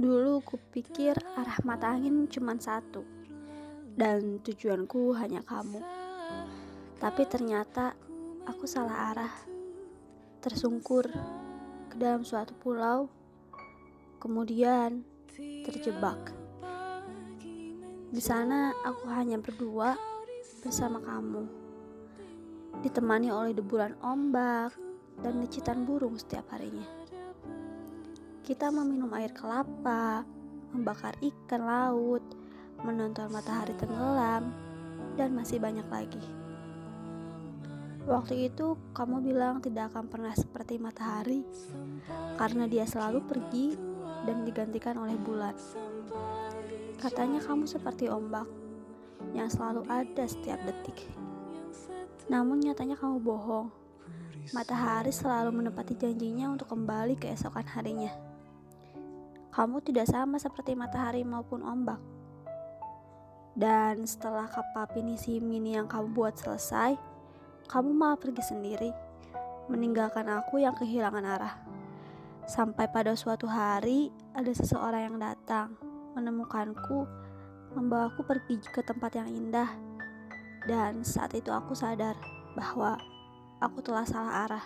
Dulu kupikir arah mata angin cuma satu Dan tujuanku hanya kamu. Tapi ternyata aku salah arah. Tersungkur ke dalam suatu pulau Kemudian terjebak. Di sana aku hanya berdua bersama kamu Ditemani oleh deburan ombak dan nicitan burung setiap harinya kita meminum air kelapa, membakar ikan laut, menonton matahari tenggelam, dan masih banyak lagi. Waktu itu kamu bilang tidak akan pernah seperti matahari karena dia selalu pergi dan digantikan oleh bulan. Katanya kamu seperti ombak yang selalu ada setiap detik. Namun nyatanya kamu bohong. Matahari selalu menepati janjinya untuk kembali keesokan harinya kamu tidak sama seperti matahari maupun ombak. Dan setelah kapal pinisi mini yang kamu buat selesai, kamu malah pergi sendiri, meninggalkan aku yang kehilangan arah. Sampai pada suatu hari, ada seseorang yang datang, menemukanku, membawaku pergi ke tempat yang indah. Dan saat itu aku sadar bahwa aku telah salah arah.